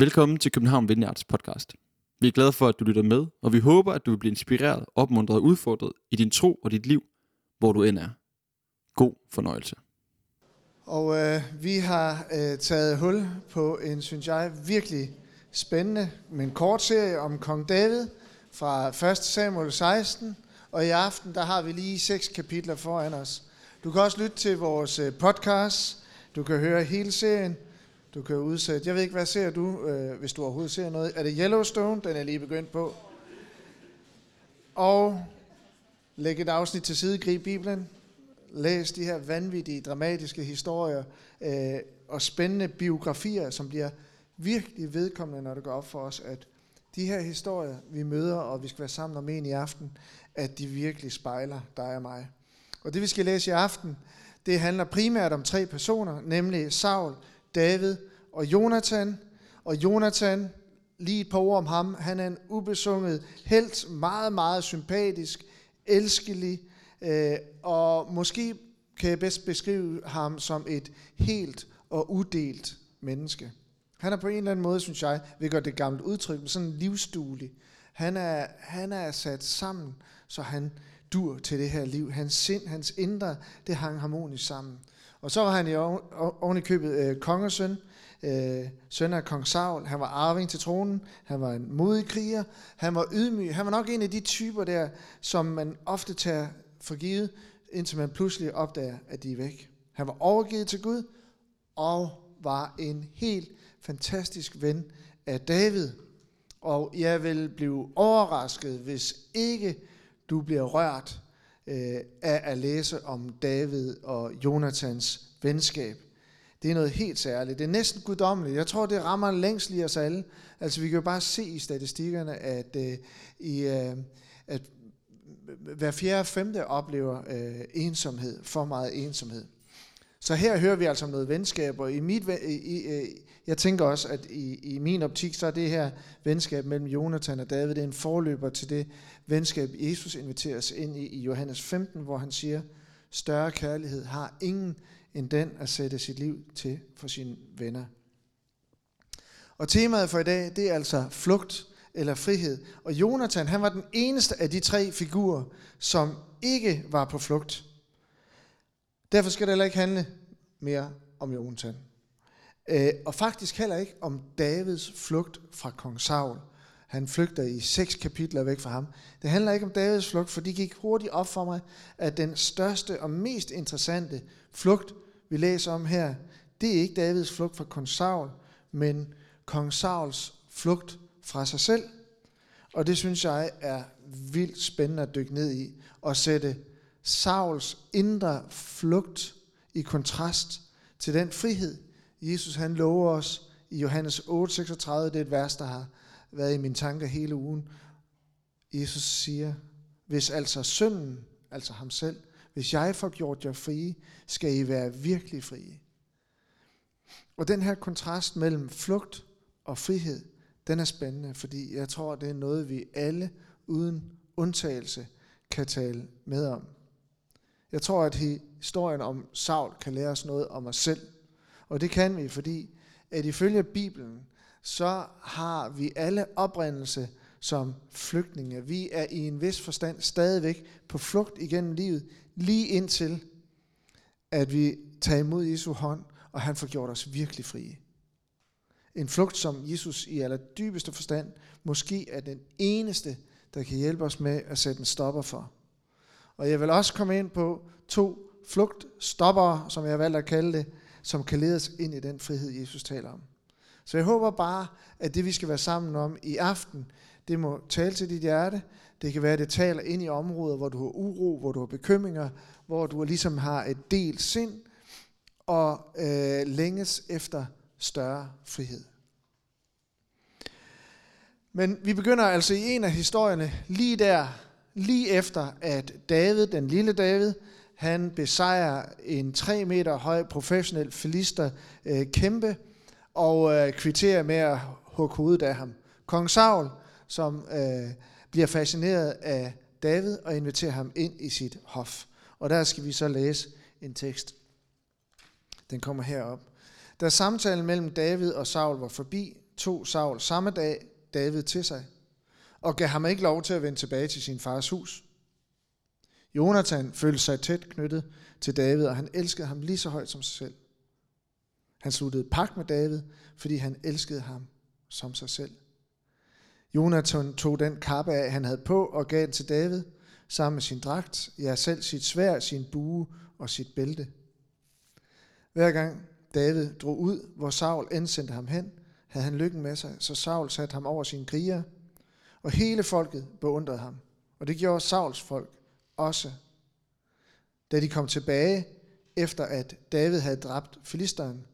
Velkommen til København Vineyards podcast. Vi er glade for, at du lytter med, og vi håber, at du vil blive inspireret, opmuntret og udfordret i din tro og dit liv, hvor du end er. God fornøjelse. Og øh, vi har øh, taget hul på en, synes jeg, virkelig spændende, men kort serie om kong David fra 1. Samuel 16. Og i aften, der har vi lige seks kapitler foran os. Du kan også lytte til vores øh, podcast. Du kan høre hele serien. Du kan udsætte. Jeg ved ikke, hvad ser du, øh, hvis du overhovedet ser noget? Er det Yellowstone? Den er lige begyndt på. Og læg et afsnit til side, grib Bibelen. Læs de her vanvittige, dramatiske historier øh, og spændende biografier, som bliver virkelig vedkommende, når det går op for os, at de her historier, vi møder, og vi skal være sammen om en i aften, at de virkelig spejler dig og mig. Og det vi skal læse i aften, det handler primært om tre personer, nemlig Saul, David og Jonathan. Og Jonathan, lige et par ord om ham, han er en ubesunget helt, meget, meget sympatisk, elskelig, øh, og måske kan jeg bedst beskrive ham som et helt og udelt menneske. Han er på en eller anden måde, synes jeg, vi gør det gamle udtryk, men sådan livsduelig. Han er, han er sat sammen, så han dur til det her liv. Hans sind, hans indre, det hang harmonisk sammen. Og så var han i oven i købet øh, kongesøn, øh, søn af kong Saul. Han var arving til tronen. Han var en modig kriger. Han var ydmyg. Han var nok en af de typer der, som man ofte tager for givet, indtil man pludselig opdager, at de er væk. Han var overgivet til Gud, og var en helt fantastisk ven af David. Og jeg vil blive overrasket, hvis ikke du bliver rørt øh, af at læse om David og Jonathans venskab. Det er noget helt særligt. Det er næsten guddommeligt. Jeg tror, det rammer længst lige os alle. Altså, vi kan jo bare se i statistikkerne, at, øh, i, øh, at hver fjerde og femte oplever øh, ensomhed, for meget ensomhed. Så her hører vi altså om noget venskab, og i mit, i, i, øh, jeg tænker også, at i, i min optik, så er det her venskab mellem Jonathan og David, det er en forløber til det venskab, Jesus inviterer os ind i i Johannes 15, hvor han siger, større kærlighed har ingen end den at sætte sit liv til for sine venner. Og temaet for i dag, det er altså flugt eller frihed. Og Jonathan, han var den eneste af de tre figurer, som ikke var på flugt. Derfor skal det heller ikke handle mere om Jonathan. Øh, og faktisk heller ikke om Davids flugt fra kong Saul. Han flygter i seks kapitler væk fra ham. Det handler ikke om Davids flugt, for det gik hurtigt op for mig, at den største og mest interessante flugt, vi læser om her, det er ikke Davids flugt fra kong Saul, men kong Sauls flugt fra sig selv. Og det synes jeg er vildt spændende at dykke ned i, og sætte Sauls indre flugt i kontrast til den frihed, Jesus han lover os i Johannes 8:36, det er et vers, der har været i mine tanker hele ugen. Jesus siger, hvis altså synden, altså ham selv, hvis jeg får gjort jer frie, skal I være virkelig frie. Og den her kontrast mellem flugt og frihed, den er spændende, fordi jeg tror, det er noget, vi alle uden undtagelse kan tale med om. Jeg tror, at historien om Saul kan lære os noget om os selv. Og det kan vi, fordi at ifølge Bibelen, så har vi alle oprindelse som flygtninge. Vi er i en vis forstand stadigvæk på flugt igennem livet, lige indtil at vi tager imod Jesu hånd, og han får gjort os virkelig frie. En flugt, som Jesus i aller dybeste forstand måske er den eneste, der kan hjælpe os med at sætte en stopper for. Og jeg vil også komme ind på to flugtstoppere, som jeg har valgt at kalde det, som kan lede os ind i den frihed, Jesus taler om. Så jeg håber bare, at det vi skal være sammen om i aften, det må tale til dit hjerte. Det kan være, at det taler ind i områder, hvor du har uro, hvor du har bekymringer, hvor du ligesom har et delt sind, og øh, længes efter større frihed. Men vi begynder altså i en af historierne lige der, lige efter at David, den lille David, han besejrer en 3 meter høj professionel filister øh, kæmpe og øh, kvitterer med at hugge hovedet af ham. Kong Saul, som øh, bliver fascineret af David og inviterer ham ind i sit hof. Og der skal vi så læse en tekst. Den kommer herop. Da samtalen mellem David og Saul var forbi, tog Saul samme dag David til sig, og gav ham ikke lov til at vende tilbage til sin fars hus. Jonathan følte sig tæt knyttet til David, og han elskede ham lige så højt som sig selv. Han sluttede pagt med David, fordi han elskede ham som sig selv. Jonathan tog den kappe af, han havde på, og gav den til David, sammen med sin dragt, ja selv sit svær, sin bue og sit bælte. Hver gang David drog ud, hvor Saul indsendte ham hen, havde han lykken med sig, så Saul satte ham over sine kriger, og hele folket beundrede ham. Og det gjorde Sauls folk også. Da de kom tilbage, efter at David havde dræbt filisteren,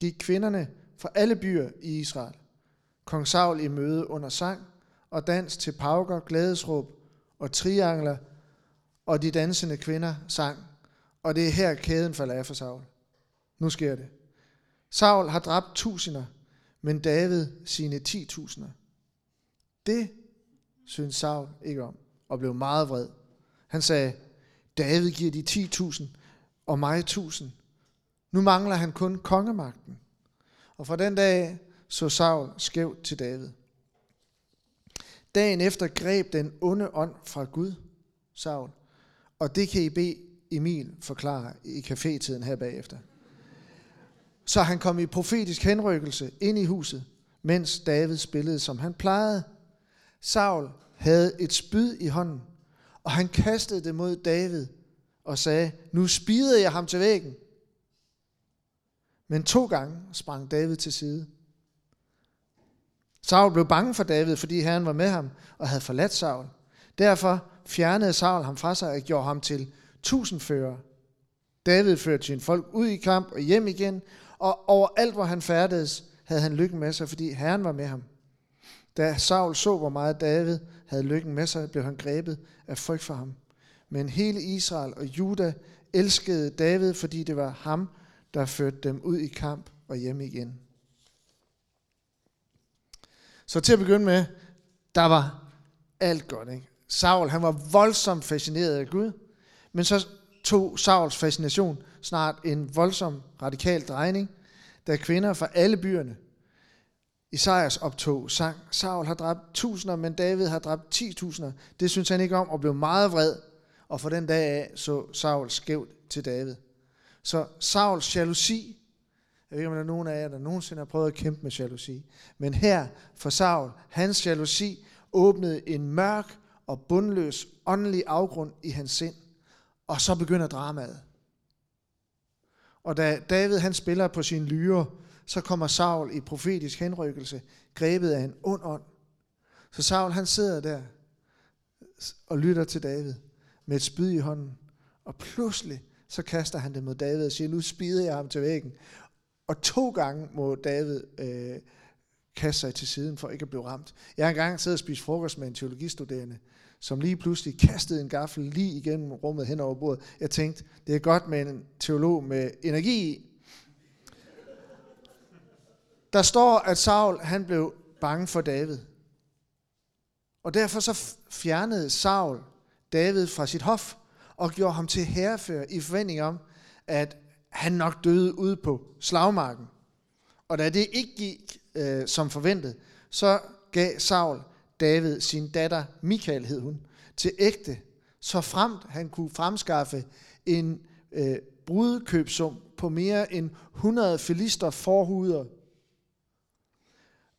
gik kvinderne fra alle byer i Israel, kong Saul i møde under sang og dans til pauker, glædesråb og triangler, og de dansende kvinder sang. Og det er her kæden falder af for Saul. Nu sker det. Saul har dræbt tusinder, men David sine ti tusinder. Det synes Saul ikke om, og blev meget vred. Han sagde, David giver de 10.000, og mig tusind. Nu mangler han kun kongemagten. Og fra den dag så Saul skævt til David. Dagen efter greb den onde ånd fra Gud, Saul, og det kan I bede Emil forklare i kafetiden her bagefter. Så han kom i profetisk henrykkelse ind i huset, mens David spillede, som han plejede. Saul havde et spyd i hånden, og han kastede det mod David og sagde, nu spider jeg ham til væggen. Men to gange sprang David til side. Saul blev bange for David, fordi herren var med ham og havde forladt Saul. Derfor fjernede Saul ham fra sig og gjorde ham til tusindfører. David førte sine folk ud i kamp og hjem igen, og overalt, hvor han færdedes, havde han lykken med sig, fordi herren var med ham. Da Saul så, hvor meget David havde lykken med sig, blev han grebet af frygt for ham. Men hele Israel og Juda elskede David, fordi det var ham, der førte dem ud i kamp og hjem igen. Så til at begynde med, der var alt godt. Ikke? Saul, han var voldsomt fascineret af Gud, men så tog Sauls fascination snart en voldsom radikal drejning, da kvinder fra alle byerne Isaias optog sang, Saul har dræbt tusinder, men David har dræbt ti tusinder. Det synes han ikke om og blev meget vred, og for den dag af så Saul skævt til David. Så Sauls jalousi, jeg ved ikke, om der er nogen af jer, der nogensinde har prøvet at kæmpe med jalousi, men her for Saul, hans jalousi åbnede en mørk og bundløs åndelig afgrund i hans sind. Og så begynder dramaet. Og da David han spiller på sin lyre, så kommer Saul i profetisk henrykkelse, grebet af en ond ånd. Så Saul han sidder der og lytter til David med et spyd i hånden. Og pludselig så kaster han det mod David og siger, nu spider jeg ham til væggen. Og to gange må David øh, kaste sig til siden for ikke at blive ramt. Jeg har engang siddet og spist frokost med en teologistuderende, som lige pludselig kastede en gaffel lige igennem rummet hen over bordet. Jeg tænkte, det er godt med en teolog med energi i. Der står, at Saul han blev bange for David. Og derfor så fjernede Saul David fra sit hof og gjorde ham til herrefører i forventning om, at han nok døde ude på slagmarken. Og da det ikke gik øh, som forventet, så gav Saul David sin datter, Michael hed hun, til ægte, så fremt han kunne fremskaffe en øh, brudkøbsum på mere end 100 filister forhuder.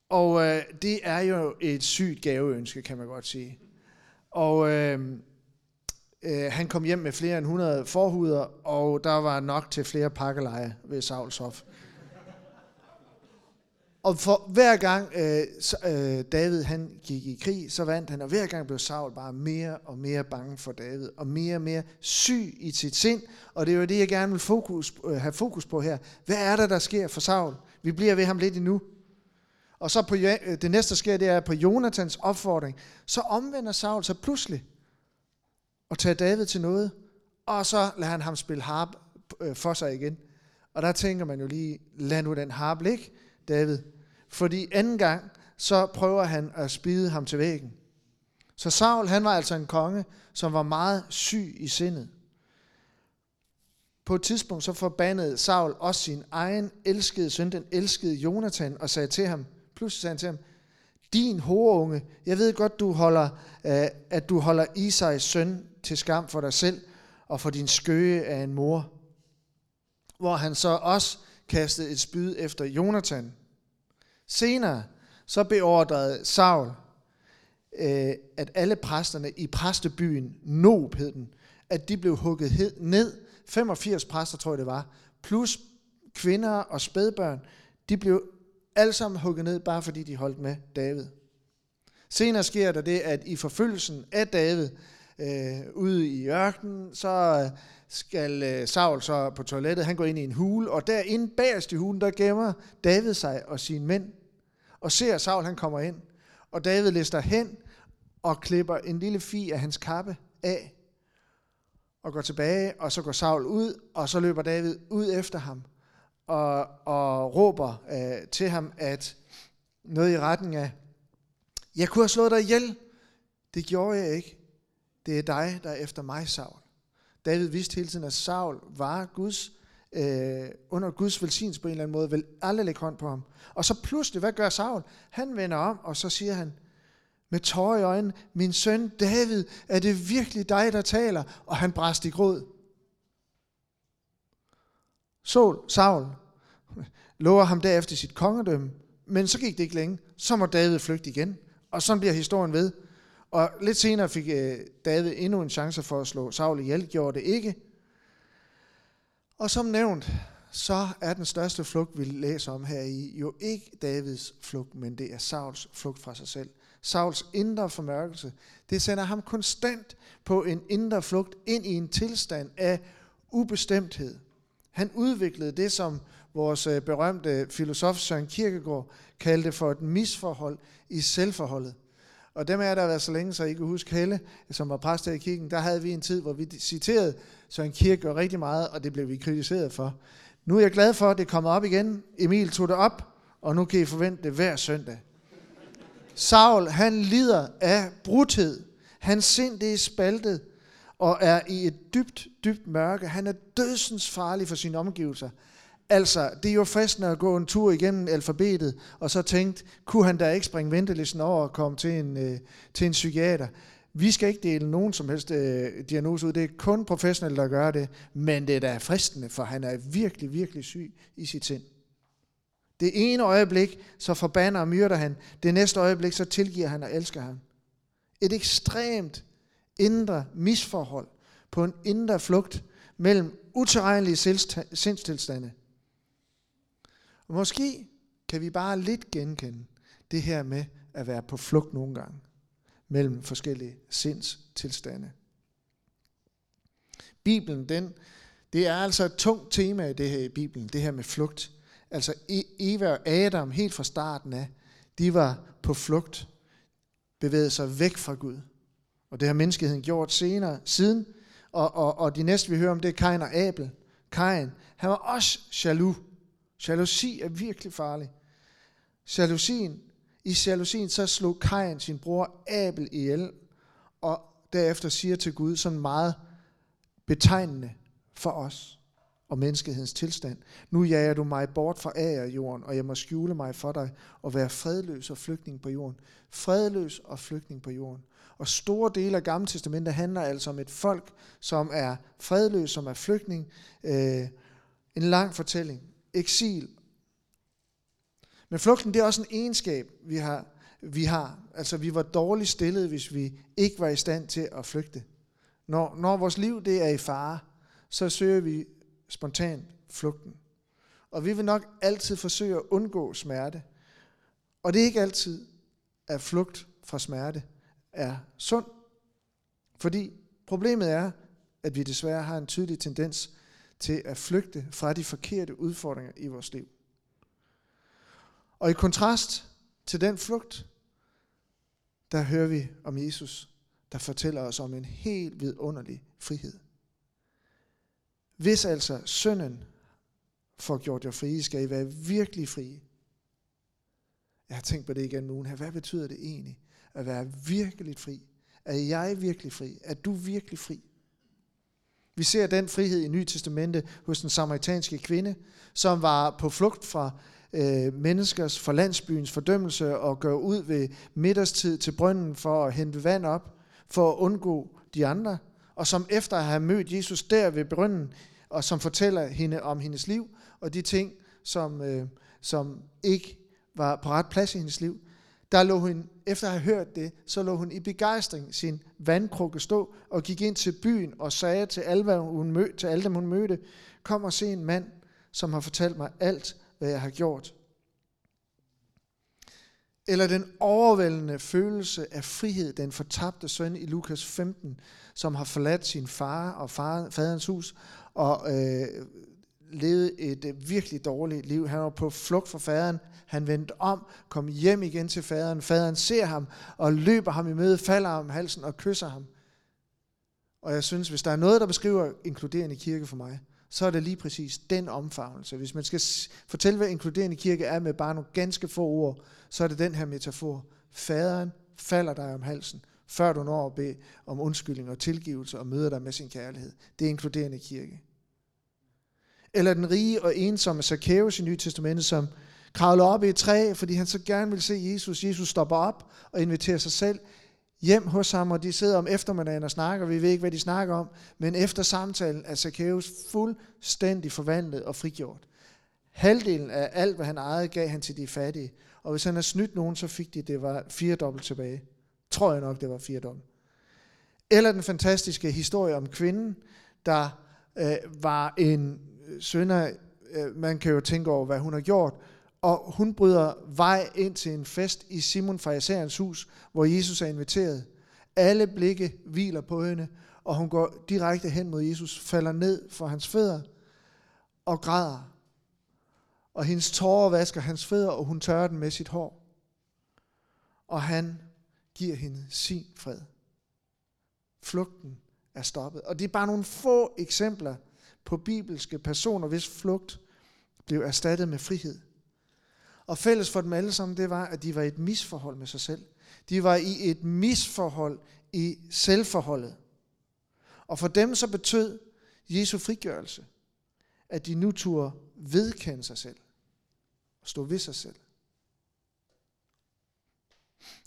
Og øh, det er jo et sygt gaveønske, kan man godt sige. Og øh, øh, han kom hjem med flere end 100 forhuder, og der var nok til flere pakkeleje ved Saulshof. Og for hver gang øh, øh, David han gik i krig, så vandt han, og hver gang blev Saul bare mere og mere bange for David, og mere og mere syg i sit sind. Og det er jo det, jeg gerne vil fokus, øh, have fokus på her. Hvad er der, der sker for Saul? Vi bliver ved ham lidt endnu. Og så på, øh, det næste, der sker, det er på Jonathans opfordring. Så omvender Saul sig pludselig og tager David til noget, og så lader han ham spille harp øh, for sig igen. Og der tænker man jo lige, lad nu den harp ligge, David. Fordi anden gang, så prøver han at spide ham til væggen. Så Saul, han var altså en konge, som var meget syg i sindet. På et tidspunkt så forbandede Saul også sin egen elskede søn, den elskede Jonathan, og sagde til ham, Pludselig sagde han til ham, din horunge, jeg ved godt, du holder, øh, at du holder Isais søn til skam for dig selv og for din skøge af en mor. Hvor han så også kastede et spyd efter Jonathan. Senere så beordrede Saul, øh, at alle præsterne i præstebyen Nob hed den, at de blev hugget ned. 85 præster, tror jeg det var, plus kvinder og spædbørn, de blev alle sammen hugget ned, bare fordi de holdt med David. Senere sker der det, at i forfølgelsen af David øh, ude i ørkenen, så øh, skal øh, Saul så på toilettet, han går ind i en hule, og derinde bagerst i hulen, der gemmer David sig og sine mænd, og ser Saul, han kommer ind, og David lister hen og klipper en lille fi af hans kappe af, og går tilbage, og så går Saul ud, og så løber David ud efter ham, og, og råber øh, til ham, at noget i retning af, jeg kunne have slået dig ihjel. Det gjorde jeg ikke. Det er dig, der er efter mig, Saul. David vidste hele tiden, at Saul var Guds, øh, under Guds velsignelse på en eller anden måde, vil aldrig lægge hånd på ham. Og så pludselig, hvad gør Saul? Han vender om, og så siger han, med tårer i øjnene, min søn David, er det virkelig dig, der taler? Og han bræst i gråd. Sol, Saul lover ham derefter sit kongedømme, men så gik det ikke længe. Så må David flygte igen. Og så bliver historien ved. Og lidt senere fik øh, David endnu en chance for at slå Saul ihjel, gjorde det ikke. Og som nævnt, så er den største flugt, vi læser om her i, jo ikke Davids flugt, men det er Sauls flugt fra sig selv. Sauls indre formørkelse, det sender ham konstant på en indre flugt ind i en tilstand af ubestemthed. Han udviklede det, som vores øh, berømte filosof Søren Kierkegaard kaldte for et misforhold i selvforholdet. Og dem er der været så længe, så I kan huske Helle, som var præst her i kirken, der havde vi en tid, hvor vi citerede Søren Kierkegaard rigtig meget, og det blev vi kritiseret for. Nu er jeg glad for, at det kommer op igen. Emil tog det op, og nu kan I forvente det hver søndag. Saul, han lider af brudhed. Hans sind det er spaltet og er i et dybt, dybt mørke. Han er dødsens farlig for sine omgivelser. Altså, det er jo fristende at gå en tur igennem alfabetet, og så tænkt, kunne han da ikke springe ventelisten over og komme til en, øh, til en psykiater? Vi skal ikke dele nogen som helst øh, diagnose ud. Det er kun professionelle, der gør det. Men det er da fristende, for han er virkelig, virkelig syg i sit sind. Det ene øjeblik, så forbander og myrder han. Det næste øjeblik, så tilgiver han og elsker ham. Et ekstremt indre misforhold på en indre flugt mellem utilregnelige sindstilstande. Og måske kan vi bare lidt genkende det her med at være på flugt nogle gange mellem forskellige sindstilstande. Bibelen, den, det er altså et tungt tema i det her i Bibelen, det her med flugt. Altså e, Eva og Adam helt fra starten af, de var på flugt, bevægede sig væk fra Gud. Og det har menneskeheden gjort senere, siden. Og, og, og de næste, vi hører om, det er Kain og Abel. Kain, han var også jaloux. Jalousi er virkelig farlig. Jalousien, i jalousien så slog Kain sin bror Abel ihjel, og derefter siger til Gud sådan meget betegnende for os og menneskehedens tilstand. Nu jager du mig bort fra af jorden, og jeg må skjule mig for dig og være fredløs og flygtning på jorden. Fredløs og flygtning på jorden. Og store dele af Gamle Testamentet handler altså om et folk, som er fredløs, som er flygtning. Øh, en lang fortælling eksil. Men flugten, det er også en egenskab, vi har. Vi har. Altså, vi var dårligt stillet, hvis vi ikke var i stand til at flygte. Når, når vores liv det er i fare, så søger vi spontant flugten. Og vi vil nok altid forsøge at undgå smerte. Og det er ikke altid, at flugt fra smerte er sund. Fordi problemet er, at vi desværre har en tydelig tendens til at flygte fra de forkerte udfordringer i vores liv. Og i kontrast til den flugt, der hører vi om Jesus, der fortæller os om en helt vidunderlig frihed. Hvis altså sønnen får gjort jer frie, skal I være virkelig frie. Jeg har tænkt på det igen nu her. Hvad betyder det egentlig at være virkelig fri? Er jeg virkelig fri? Er du virkelig fri? Vi ser den frihed i Nye Testamente hos den samaritanske kvinde, som var på flugt fra øh, menneskers fra landsbyens fordømmelse og gør ud ved middagstid til brønden for at hente vand op, for at undgå de andre, og som efter at have mødt Jesus der ved brønden, og som fortæller hende om hendes liv, og de ting, som, øh, som ikke var på ret plads i hendes liv, der lå hun, efter at have hørt det, så lå hun i begejstring sin vandkrukke stå og gik ind til byen og sagde til alle, hvad hun mødte, til alle dem, hun mødte, kom og se en mand, som har fortalt mig alt, hvad jeg har gjort. Eller den overvældende følelse af frihed, den fortabte søn i Lukas 15, som har forladt sin far og far, faderens hus og øh, levede et øh, virkelig dårligt liv. Han var på flugt fra faderen. Han vendte om, kom hjem igen til faderen. Faderen ser ham og løber ham i møde, falder ham halsen og kysser ham. Og jeg synes, hvis der er noget, der beskriver inkluderende kirke for mig, så er det lige præcis den omfavnelse. Hvis man skal fortælle, hvad inkluderende kirke er med bare nogle ganske få ord, så er det den her metafor. Faderen falder dig om halsen, før du når at bede om undskyldning og tilgivelse og møder dig med sin kærlighed. Det er inkluderende kirke. Eller den rige og ensomme Zacchaeus i Nye Testamentet, som kravler op i et træ, fordi han så gerne vil se Jesus. Jesus stopper op og inviterer sig selv hjem hos ham, og de sidder om eftermiddagen og snakker. Vi ved ikke, hvad de snakker om, men efter samtalen er Zacchaeus fuldstændig forvandlet og frigjort. Halvdelen af alt, hvad han ejede, gav han til de fattige. Og hvis han har snydt nogen, så fik de, det var fire dobbelt tilbage. Tror jeg nok, det var fire dobbelt. Eller den fantastiske historie om kvinden, der øh, var en sønder. Øh, man kan jo tænke over, hvad hun har gjort. Og hun bryder vej ind til en fest i Simon Fariserens hus, hvor Jesus er inviteret. Alle blikke hviler på hende, og hun går direkte hen mod Jesus, falder ned for hans fødder og græder. Og hendes tårer vasker hans fødder, og hun tørrer den med sit hår. Og han giver hende sin fred. Flugten er stoppet. Og det er bare nogle få eksempler på bibelske personer, hvis flugt blev erstattet med frihed. Og fælles for dem alle sammen, det var, at de var i et misforhold med sig selv. De var i et misforhold i selvforholdet. Og for dem så betød Jesu frigørelse, at de nu turde vedkende sig selv og stå ved sig selv.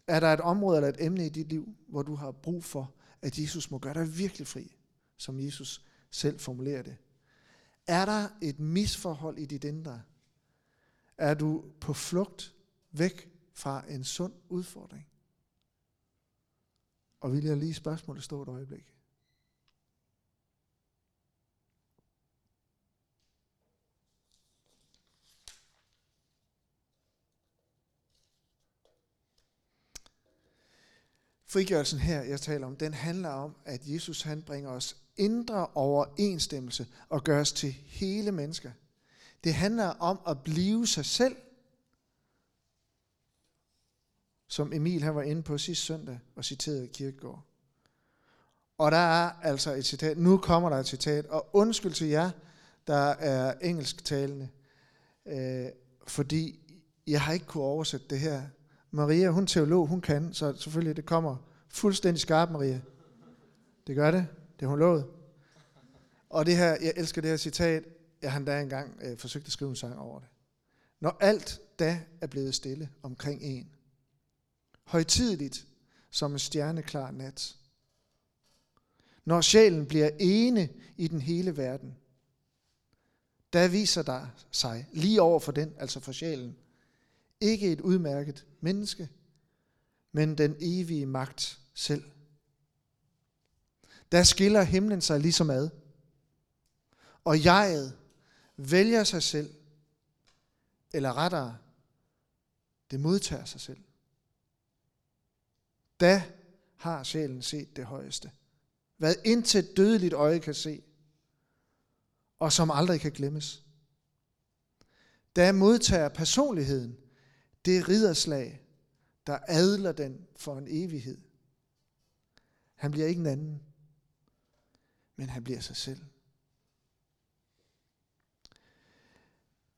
Er der et område eller et emne i dit liv, hvor du har brug for, at Jesus må gøre dig virkelig fri, som Jesus selv formulerer det? Er der et misforhold i dit indre? Er du på flugt væk fra en sund udfordring? Og vil jeg lige spørgsmålet stå et øjeblik? Frigørelsen her, jeg taler om, den handler om, at Jesus han bringer os indre overensstemmelse og gør os til hele mennesker. Det handler om at blive sig selv, som Emil han var inde på sidste søndag og citerede Kirkegård. Og der er altså et citat, nu kommer der et citat, og undskyld til jer, der er engelsktalende, øh, fordi jeg har ikke kunne oversætte det her. Maria, hun teolog, hun kan, så selvfølgelig det kommer fuldstændig skarpt, Maria. Det gør det, det har hun lovet. Og det her, jeg elsker det her citat, jeg har endda engang øh, forsøgt at skrive en sang over det. Når alt da er blevet stille omkring en, højtideligt som en stjerneklar nat, når sjælen bliver ene i den hele verden, der viser der sig lige over for den, altså for sjælen, ikke et udmærket menneske, men den evige magt selv. Der skiller himlen sig ligesom ad. Og jeget vælger sig selv, eller rettere, det modtager sig selv. Da har sjælen set det højeste. Hvad intet dødeligt øje kan se, og som aldrig kan glemmes. Da modtager personligheden det ridderslag, der adler den for en evighed. Han bliver ikke en anden, men han bliver sig selv.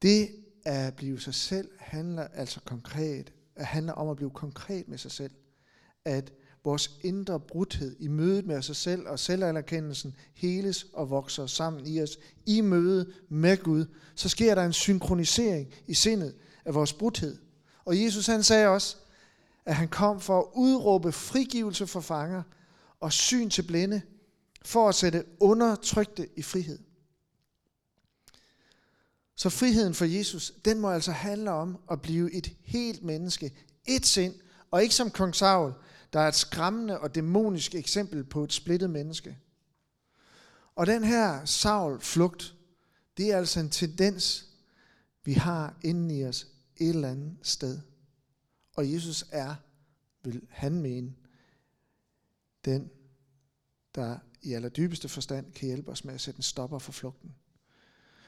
Det at blive sig selv handler altså konkret, at handler om at blive konkret med sig selv. At vores indre brudhed i mødet med os selv og selvanerkendelsen heles og vokser sammen i os i møde med Gud, så sker der en synkronisering i sindet, af vores brudhed. Og Jesus han sagde også, at han kom for at udråbe frigivelse for fanger og syn til blinde, for at sætte undertrykte i frihed. Så friheden for Jesus, den må altså handle om at blive et helt menneske, et sind, og ikke som kong Saul, der er et skræmmende og dæmonisk eksempel på et splittet menneske. Og den her Saul-flugt, det er altså en tendens, vi har inden i os et eller andet sted. Og Jesus er, vil han mene, den, der i allerdybeste forstand kan hjælpe os med at sætte en stopper for flugten.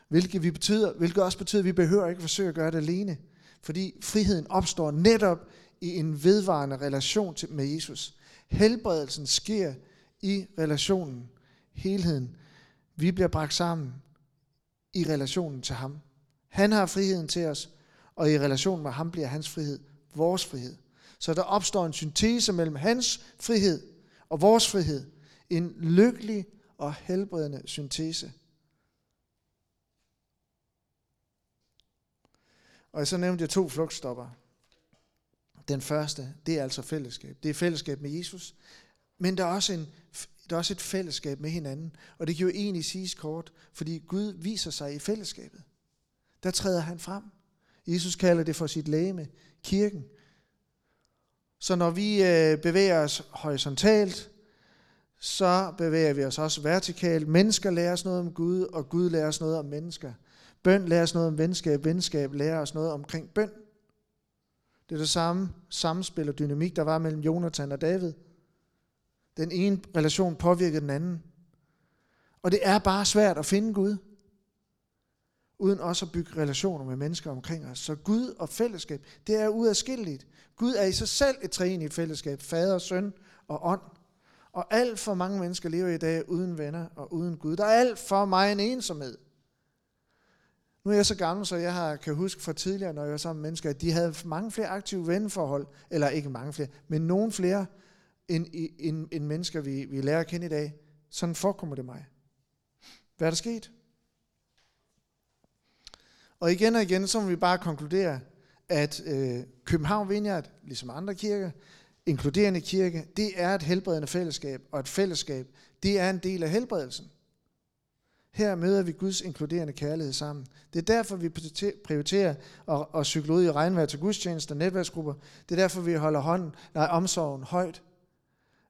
Hvilket, vi betyder, hvilket også betyder, at vi behøver ikke forsøge at gøre det alene. Fordi friheden opstår netop i en vedvarende relation til, med Jesus. Helbredelsen sker i relationen, helheden. Vi bliver bragt sammen i relationen til ham. Han har friheden til os, og i relation med ham bliver hans frihed vores frihed. Så der opstår en syntese mellem hans frihed og vores frihed. En lykkelig og helbredende syntese. Og så nævnte jeg to flugtstopper. Den første, det er altså fællesskab. Det er fællesskab med Jesus, men der er også, en, der er også et fællesskab med hinanden. Og det kan jo egentlig siges kort, fordi Gud viser sig i fællesskabet. Der træder han frem. Jesus kalder det for sit lægeme, kirken. Så når vi øh, bevæger os horisontalt, så bevæger vi os også vertikalt. Mennesker lærer os noget om Gud, og Gud lærer os noget om mennesker. Bøn lærer os noget om venskab, venskab lærer os noget omkring bøn. Det er det samme samspil og dynamik, der var mellem Jonathan og David. Den ene relation påvirkede den anden. Og det er bare svært at finde Gud, uden også at bygge relationer med mennesker omkring os. Så Gud og fællesskab, det er uadskilleligt. Gud er i sig selv et træenigt fællesskab, fader, søn og ånd. Og alt for mange mennesker lever i dag uden venner og uden Gud. Der er alt for mig en ensomhed. Nu er jeg så gammel, så jeg har, kan huske fra tidligere, når jeg var sammen med mennesker, at de havde mange flere aktive venneforhold, eller ikke mange flere, men nogen flere end, end, end mennesker, vi, vi lærer at kende i dag. Sådan forekommer det mig. Hvad er der sket? Og igen og igen, så må vi bare konkludere, at øh, København Vineyard, ligesom andre kirker, inkluderende kirke, det er et helbredende fællesskab, og et fællesskab, det er en del af helbredelsen. Her møder vi Guds inkluderende kærlighed sammen. Det er derfor, vi prioriterer at, at cykle ud i regnvejr til gudstjenester og netværksgrupper. Det er derfor, vi holder hånden, nej, omsorgen højt.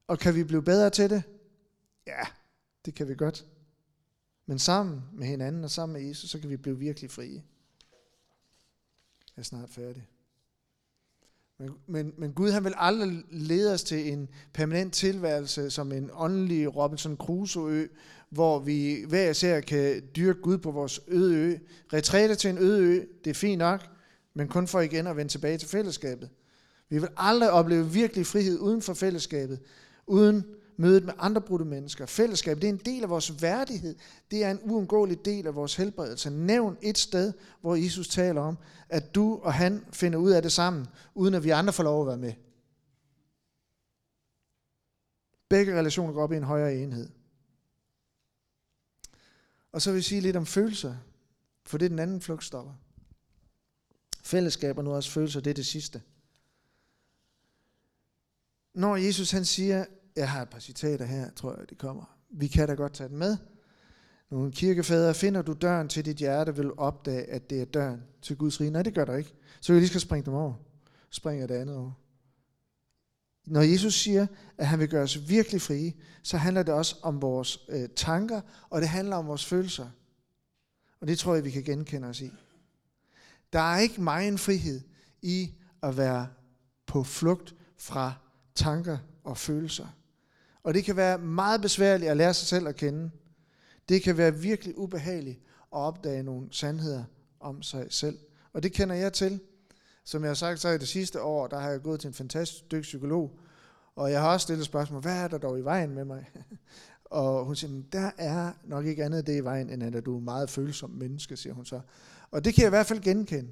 Og kan vi blive bedre til det? Ja, det kan vi godt. Men sammen med hinanden og sammen med Jesus, så kan vi blive virkelig frie. Jeg er snart færdig. Men, men, men Gud han vil aldrig lede os til en permanent tilværelse som en åndelig Robinson Crusoe-ø, hvor vi hver især kan dyrke Gud på vores øde ø. Retræte til en øde ø, det er fint nok, men kun for igen at vende tilbage til fællesskabet. Vi vil aldrig opleve virkelig frihed uden for fællesskabet, uden mødet med andre brudte mennesker. Fællesskab, det er en del af vores værdighed. Det er en uundgåelig del af vores helbredelse. Nævn et sted, hvor Jesus taler om, at du og han finder ud af det sammen, uden at vi andre får lov at være med. Begge relationer går op i en højere enhed. Og så vil jeg sige lidt om følelser, for det er den anden flugtstopper. Fællesskab og nu også følelser, det er det sidste. Når Jesus han siger, jeg har et par citater her, tror jeg, det kommer. Vi kan da godt tage den med. Nogle kirkefædre, finder du døren til dit hjerte, vil opdage, at det er døren til Guds rige. Nej, det gør der ikke. Så vi lige skal springe dem over. Springer det andet over. Når Jesus siger, at han vil gøre os virkelig frie, så handler det også om vores øh, tanker, og det handler om vores følelser. Og det tror jeg, vi kan genkende os i. Der er ikke meget frihed i at være på flugt fra tanker og følelser. Og det kan være meget besværligt at lære sig selv at kende. Det kan være virkelig ubehageligt at opdage nogle sandheder om sig selv. Og det kender jeg til. Som jeg har sagt, så i det sidste år, der har jeg gået til en fantastisk dygtig psykolog, og jeg har også stillet spørgsmål, hvad er der dog i vejen med mig? og hun siger, der er nok ikke andet det i vejen, end at du er meget følsom menneske, siger hun så. Og det kan jeg i hvert fald genkende.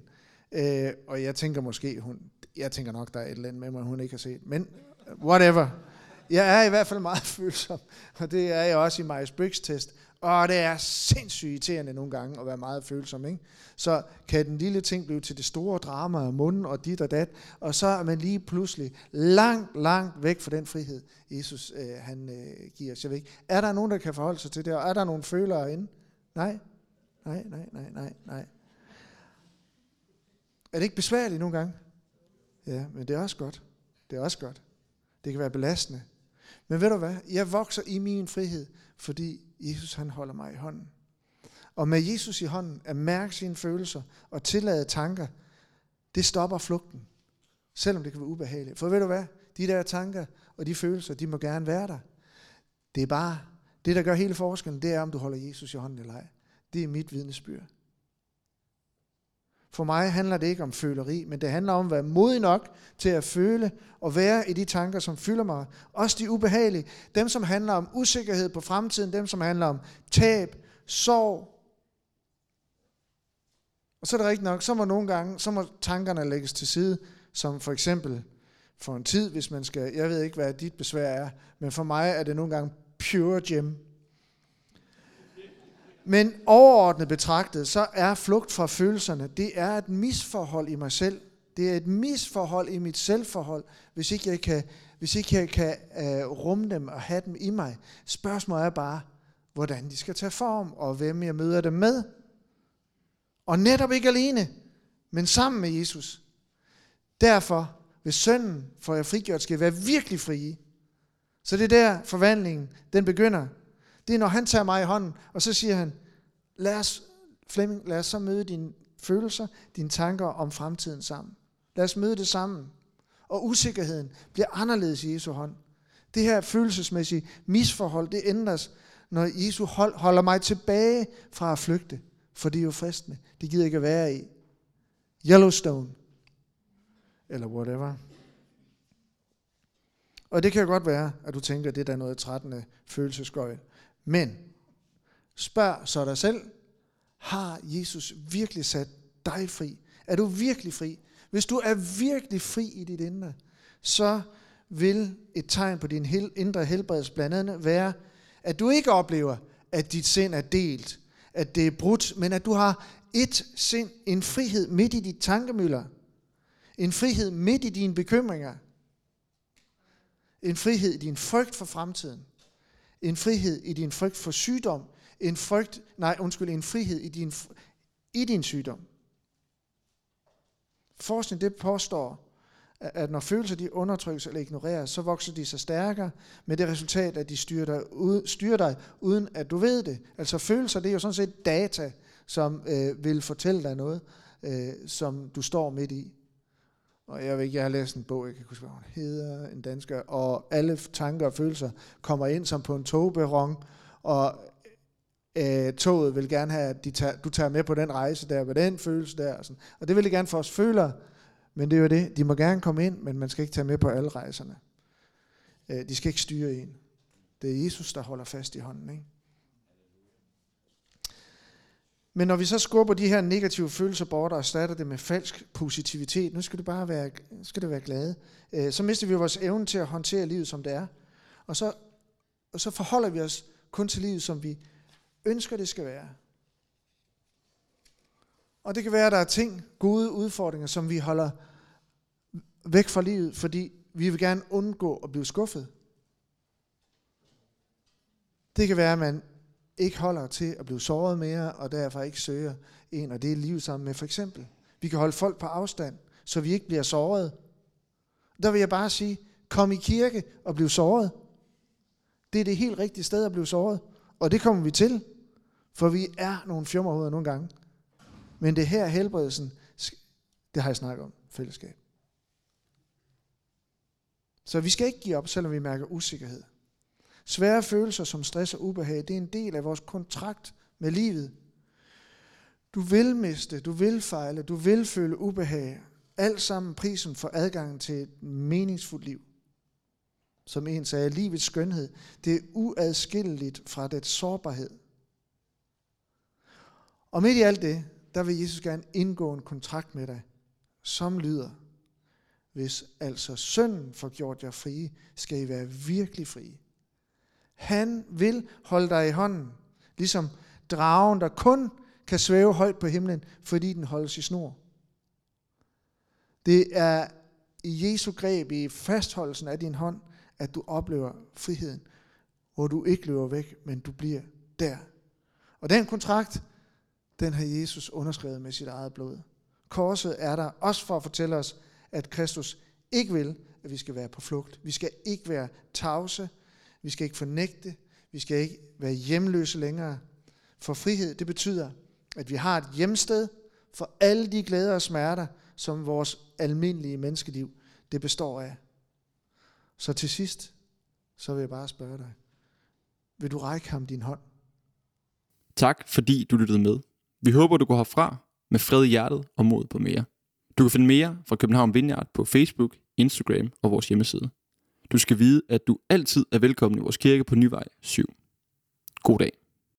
Øh, og jeg tænker måske, hun, jeg tænker nok, der er et eller andet med mig, hun ikke har set. Men whatever. Jeg er i hvert fald meget følsom, og det er jeg også i Myers-Briggs test. Og det er sindssygt irriterende nogle gange at være meget følsom. Ikke? Så kan den lille ting blive til det store drama og munden og dit og dat, og så er man lige pludselig langt, langt væk fra den frihed, Jesus øh, han øh, giver os. Jeg ved ikke, er der nogen, der kan forholde sig til det, og er der nogen følere inde? Nej, nej, nej, nej, nej, nej. Er det ikke besværligt nogle gange? Ja, men det er også godt. Det er også godt. Det kan være belastende. Men ved du hvad? Jeg vokser i min frihed, fordi Jesus han holder mig i hånden. Og med Jesus i hånden, at mærke sine følelser og tillade tanker, det stopper flugten. Selvom det kan være ubehageligt. For ved du hvad? De der tanker og de følelser, de må gerne være der. Det er bare, det der gør hele forskellen, det er, om du holder Jesus i hånden eller ej. Det er mit vidnesbyrd. For mig handler det ikke om føleri, men det handler om at være modig nok til at føle og være i de tanker, som fylder mig. Også de ubehagelige. Dem, som handler om usikkerhed på fremtiden. Dem, som handler om tab, sorg. Og så er det rigtigt nok, så må nogle gange, så må tankerne lægges til side, som for eksempel for en tid, hvis man skal, jeg ved ikke, hvad dit besvær er, men for mig er det nogle gange pure gem. Men overordnet betragtet, så er flugt fra følelserne, det er et misforhold i mig selv. Det er et misforhold i mit selvforhold, hvis ikke jeg kan, hvis ikke jeg kan uh, rumme dem og have dem i mig. Spørgsmålet er bare, hvordan de skal tage form, og hvem jeg møder dem med. Og netop ikke alene, men sammen med Jesus. Derfor, hvis sønnen får jeg frigjort, skal jeg være virkelig frie. Så det er der forvandlingen, den begynder. Det er, når han tager mig i hånden, og så siger han, lad os, Flemming, lad os så møde dine følelser, dine tanker om fremtiden sammen. Lad os møde det sammen. Og usikkerheden bliver anderledes i Jesu hånd. Det her følelsesmæssige misforhold, det ændres, når Jesu hold, holder mig tilbage fra at flygte. For det er jo fristende. Det gider ikke at være i. Yellowstone. Eller whatever. Og det kan godt være, at du tænker, at det er noget trættende følelsesgøj. Men spørg så dig selv, har Jesus virkelig sat dig fri? Er du virkelig fri? Hvis du er virkelig fri i dit indre, så vil et tegn på din indre helbredelse blandt andet være, at du ikke oplever, at dit sind er delt, at det er brudt, men at du har et sind, en frihed midt i dit tankemøller, en frihed midt i dine bekymringer, en frihed i din frygt for fremtiden, en frihed i din frygt for sygdom, en frygt, nej, undskyld, en frihed i din, i din sygdom. Forskning det påstår, at når følelser de undertrykkes eller ignoreres, så vokser de sig stærkere med det resultat, at de styrer dig, ud, styrer dig uden at du ved det. Altså følelser, det er jo sådan set data, som øh, vil fortælle dig noget, øh, som du står midt i. Og jeg ved ikke, jeg har læst en bog, jeg kan huske, hvad hun hedder, en dansker, og alle tanker og følelser kommer ind som på en togberon, og øh, toget vil gerne have, at de tager, du tager med på den rejse der, med den følelse der. Og, sådan. og det vil de gerne for os føler, men det er jo det. De må gerne komme ind, men man skal ikke tage med på alle rejserne. Øh, de skal ikke styre en. Det er Jesus, der holder fast i hånden. Ikke? Men når vi så skubber de her negative følelser bort og erstatter det med falsk positivitet, nu skal det bare være, skal det være glade, øh, så mister vi vores evne til at håndtere livet, som det er. Og så, og så forholder vi os kun til livet, som vi ønsker, det skal være. Og det kan være, at der er ting, gode udfordringer, som vi holder væk fra livet, fordi vi vil gerne undgå at blive skuffet. Det kan være, at man ikke holder til at blive såret mere, og derfor ikke søger en og det er liv sammen med for eksempel. Vi kan holde folk på afstand, så vi ikke bliver såret. Der vil jeg bare sige, kom i kirke og bliv såret. Det er det helt rigtige sted at blive såret. Og det kommer vi til, for vi er nogle fjummerhoveder nogle gange. Men det her helbredelsen, det har jeg snakket om, fællesskab. Så vi skal ikke give op, selvom vi mærker usikkerhed. Svære følelser som stress og ubehag, det er en del af vores kontrakt med livet. Du vil miste, du vil fejle, du vil føle ubehag. Alt sammen prisen for adgangen til et meningsfuldt liv. Som en sagde, livets skønhed, det er uadskilleligt fra dets sårbarhed. Og midt i alt det, der vil Jesus gerne indgå en kontrakt med dig, som lyder, hvis altså sønnen får gjort jer frie, skal I være virkelig frie. Han vil holde dig i hånden. Ligesom dragen, der kun kan svæve højt på himlen, fordi den holdes i snor. Det er i Jesu greb, i fastholdelsen af din hånd, at du oplever friheden, hvor du ikke løber væk, men du bliver der. Og den kontrakt, den har Jesus underskrevet med sit eget blod. Korset er der også for at fortælle os, at Kristus ikke vil, at vi skal være på flugt. Vi skal ikke være tavse. Vi skal ikke fornægte. Vi skal ikke være hjemløse længere. For frihed, det betyder, at vi har et hjemsted for alle de glæder og smerter, som vores almindelige menneskeliv det består af. Så til sidst, så vil jeg bare spørge dig, vil du række ham din hånd? Tak fordi du lyttede med. Vi håber, du går herfra med fred i hjertet og mod på mere. Du kan finde mere fra København Vineyard på Facebook, Instagram og vores hjemmeside. Du skal vide, at du altid er velkommen i vores kirke på Nyvej 7. God dag.